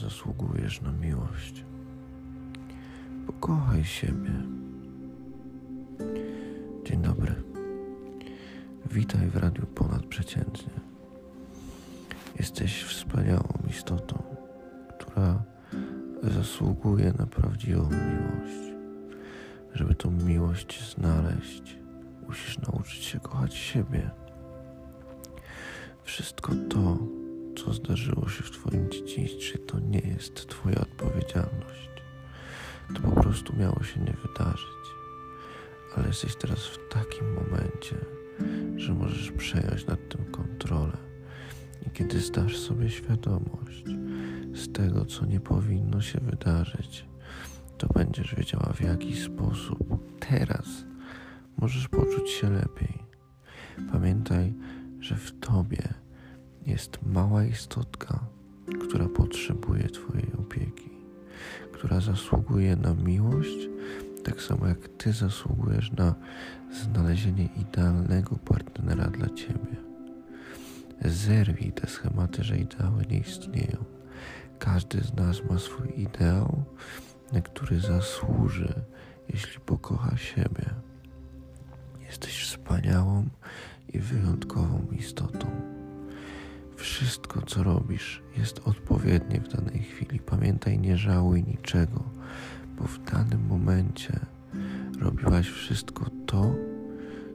zasługujesz na miłość. Pokochaj siebie. Dzień dobry. Witaj w Radiu Ponadprzeciętnie. Jesteś wspaniałą istotą, która zasługuje na prawdziwą miłość. Żeby tą miłość znaleźć, musisz nauczyć się kochać siebie. Wszystko to, co zdarzyło się w Twoim dzieciństwie, to nie jest Twoja odpowiedzialność. To po prostu miało się nie wydarzyć. Ale jesteś teraz w takim momencie, że możesz przejąć nad tym kontrolę. I kiedy zdasz sobie świadomość z tego, co nie powinno się wydarzyć, to będziesz wiedziała, w jaki sposób teraz możesz poczuć się lepiej. Pamiętaj, że w tobie jest mała istotka, która potrzebuje Twojej opieki, która zasługuje na miłość, tak samo jak Ty zasługujesz na znalezienie idealnego partnera dla Ciebie. Zerwij te schematy, że ideały nie istnieją. Każdy z nas ma swój ideał, na który zasłuży, jeśli pokocha siebie. Jesteś wspaniałą i wyjątkową istotą. Wszystko, co robisz, jest odpowiednie w danej chwili. Pamiętaj, nie żałuj niczego, bo w danym momencie robiłaś wszystko to,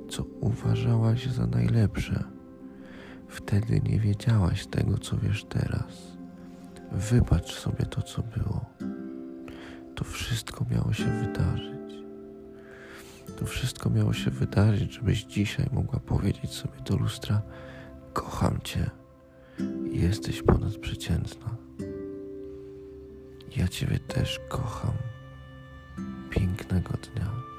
co uważałaś za najlepsze. Wtedy nie wiedziałaś tego, co wiesz teraz. Wybacz sobie to, co było. To wszystko miało się wydarzyć. To wszystko miało się wydarzyć, żebyś dzisiaj mogła powiedzieć sobie do lustra: Kocham Cię. Jesteś ponadprzeciętna. Ja Ciebie też kocham. Pięknego dnia.